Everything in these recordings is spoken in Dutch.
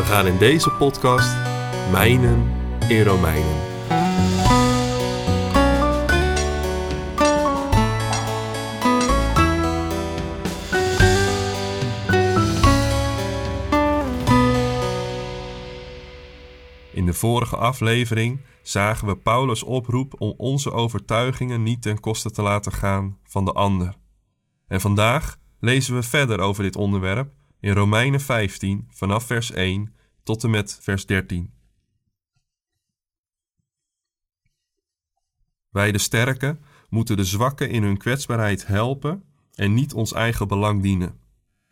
We gaan in deze podcast mijnen in Romeinen. In de vorige aflevering zagen we Paulus' oproep om onze overtuigingen niet ten koste te laten gaan van de ander. En vandaag lezen we verder over dit onderwerp in Romeinen 15 vanaf vers 1 tot en met vers 13. Wij de sterken moeten de zwakken in hun kwetsbaarheid helpen en niet ons eigen belang dienen.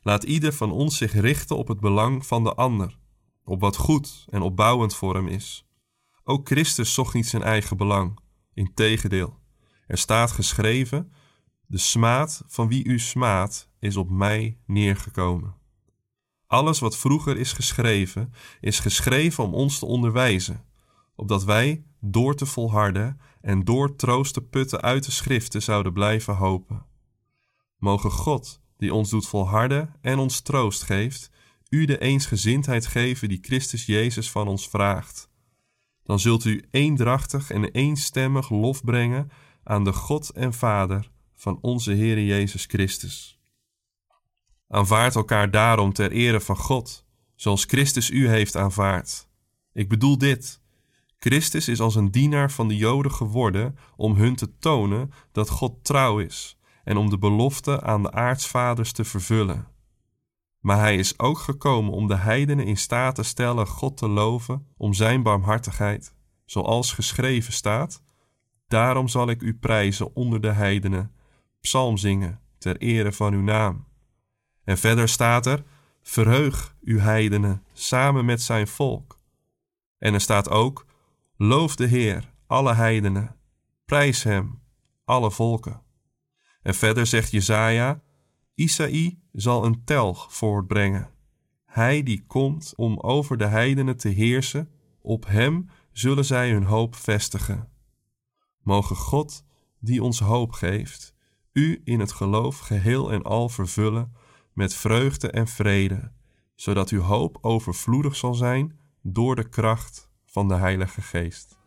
Laat ieder van ons zich richten op het belang van de ander, op wat goed en opbouwend voor hem is. Ook Christus zocht niet zijn eigen belang. Integendeel, er staat geschreven: De smaad van wie u smaadt is op mij neergekomen. Alles wat vroeger is geschreven, is geschreven om ons te onderwijzen, opdat wij door te volharden en door troost te putten uit de schriften zouden blijven hopen. Mogen God, die ons doet volharden en ons troost geeft, u de eensgezindheid geven die Christus Jezus van ons vraagt. Dan zult u eendrachtig en eenstemmig lof brengen aan de God en Vader van onze Heer Jezus Christus. Aanvaard elkaar daarom ter ere van God, zoals Christus u heeft aanvaard. Ik bedoel dit. Christus is als een dienaar van de Joden geworden om hun te tonen dat God trouw is en om de belofte aan de aartsvaders te vervullen. Maar hij is ook gekomen om de heidenen in staat te stellen God te loven om zijn barmhartigheid, zoals geschreven staat: Daarom zal ik u prijzen onder de heidenen, psalm zingen ter ere van uw naam. En verder staat er: Verheug uw heidenen samen met zijn volk. En er staat ook: Loof de Heer, alle heidenen, prijs hem, alle volken. En verder zegt Jezaja: Isaï zal een telg voortbrengen. Hij die komt om over de heidenen te heersen, op hem zullen zij hun hoop vestigen. Mogen God, die ons hoop geeft, u in het geloof geheel en al vervullen met vreugde en vrede, zodat uw hoop overvloedig zal zijn door de kracht van de Heilige Geest.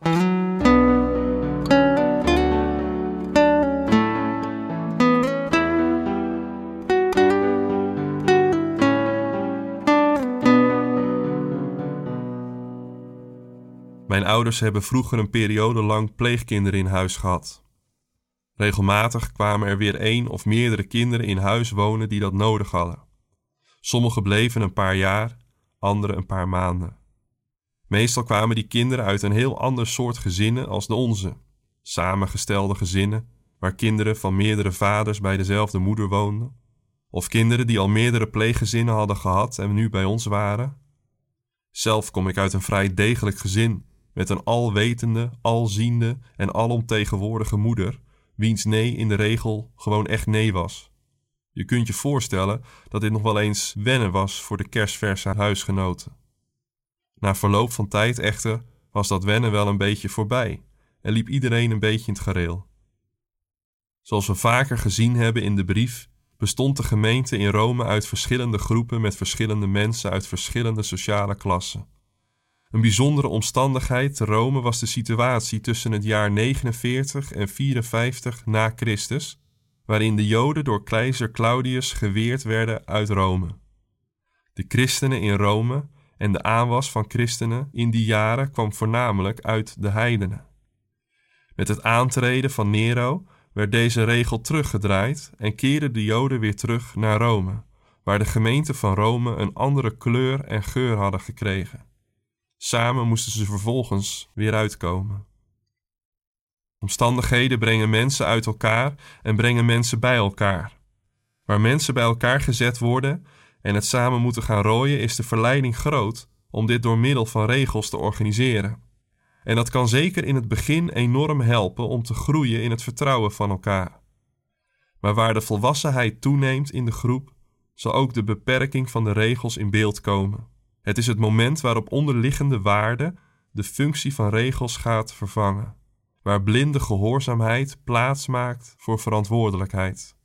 Mijn ouders hebben vroeger een periode lang pleegkinderen in huis gehad. Regelmatig kwamen er weer één of meerdere kinderen in huis wonen die dat nodig hadden. Sommigen bleven een paar jaar, anderen een paar maanden. Meestal kwamen die kinderen uit een heel ander soort gezinnen als de onze. Samengestelde gezinnen, waar kinderen van meerdere vaders bij dezelfde moeder woonden. Of kinderen die al meerdere pleeggezinnen hadden gehad en nu bij ons waren. Zelf kom ik uit een vrij degelijk gezin, met een alwetende, alziende en alomtegenwoordige moeder, wiens nee in de regel gewoon echt nee was. Je kunt je voorstellen dat dit nog wel eens wennen was voor de kerstverse huisgenoten. Na verloop van tijd echter was dat wennen wel een beetje voorbij en liep iedereen een beetje in het gareel. Zoals we vaker gezien hebben in de brief, bestond de gemeente in Rome uit verschillende groepen met verschillende mensen uit verschillende sociale klassen. Een bijzondere omstandigheid te Rome was de situatie tussen het jaar 49 en 54 na Christus, waarin de Joden door keizer Claudius geweerd werden uit Rome. De christenen in Rome en de aanwas van christenen in die jaren kwam voornamelijk uit de heidenen. Met het aantreden van Nero werd deze regel teruggedraaid en keerden de Joden weer terug naar Rome, waar de gemeente van Rome een andere kleur en geur hadden gekregen. Samen moesten ze vervolgens weer uitkomen. Omstandigheden brengen mensen uit elkaar en brengen mensen bij elkaar. Waar mensen bij elkaar gezet worden en het samen moeten gaan rooien, is de verleiding groot om dit door middel van regels te organiseren. En dat kan zeker in het begin enorm helpen om te groeien in het vertrouwen van elkaar. Maar waar de volwassenheid toeneemt in de groep, zal ook de beperking van de regels in beeld komen. Het is het moment waarop onderliggende waarde de functie van regels gaat vervangen, waar blinde gehoorzaamheid plaats maakt voor verantwoordelijkheid.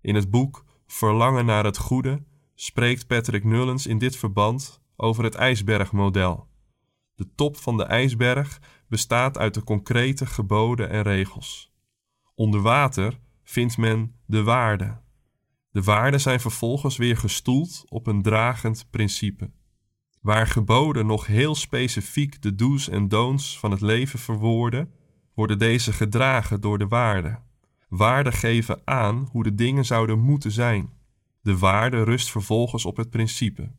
In het boek Verlangen naar het Goede spreekt Patrick Nullens in dit verband over het ijsbergmodel. De top van de ijsberg bestaat uit de concrete geboden en regels. Onder water vindt men de waarden. De waarden zijn vervolgens weer gestoeld op een dragend principe. Waar geboden nog heel specifiek de do's en don'ts van het leven verwoorden, worden deze gedragen door de waarden. Waarden geven aan hoe de dingen zouden moeten zijn. De waarde rust vervolgens op het principe.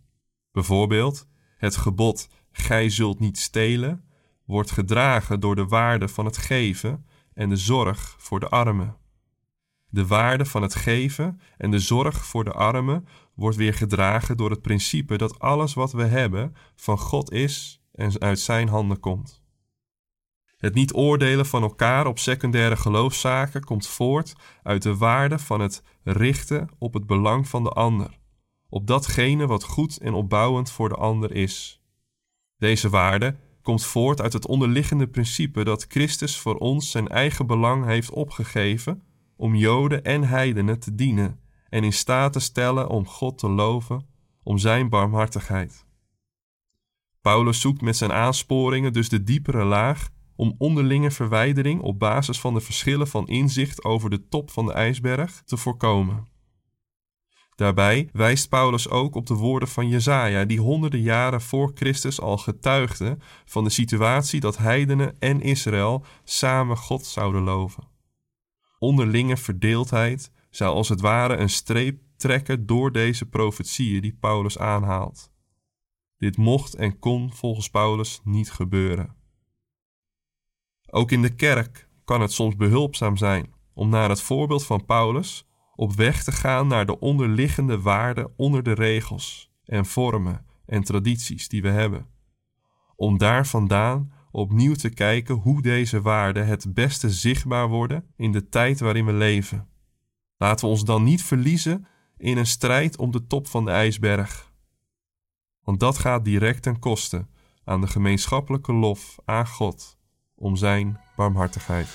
Bijvoorbeeld, het gebod gij zult niet stelen wordt gedragen door de waarde van het geven en de zorg voor de armen. De waarde van het geven en de zorg voor de armen wordt weer gedragen door het principe dat alles wat we hebben van God is en uit Zijn handen komt. Het niet oordelen van elkaar op secundaire geloofszaken komt voort uit de waarde van het richten op het belang van de ander, op datgene wat goed en opbouwend voor de ander is. Deze waarde komt voort uit het onderliggende principe dat Christus voor ons zijn eigen belang heeft opgegeven om Joden en heidenen te dienen en in staat te stellen om God te loven om zijn barmhartigheid. Paulus zoekt met zijn aansporingen dus de diepere laag om onderlinge verwijdering op basis van de verschillen van inzicht over de top van de ijsberg te voorkomen. Daarbij wijst Paulus ook op de woorden van Jesaja, die honderden jaren voor Christus al getuigde van de situatie dat heidenen en Israël samen God zouden loven. Onderlinge verdeeldheid zou als het ware een streep trekken door deze profetieën die Paulus aanhaalt. Dit mocht en kon volgens Paulus niet gebeuren. Ook in de kerk kan het soms behulpzaam zijn om naar het voorbeeld van Paulus op weg te gaan naar de onderliggende waarden onder de regels en vormen en tradities die we hebben. Om daar vandaan opnieuw te kijken hoe deze waarden het beste zichtbaar worden in de tijd waarin we leven. Laten we ons dan niet verliezen in een strijd om de top van de ijsberg. Want dat gaat direct ten koste aan de gemeenschappelijke lof aan God om Zijn barmhartigheid.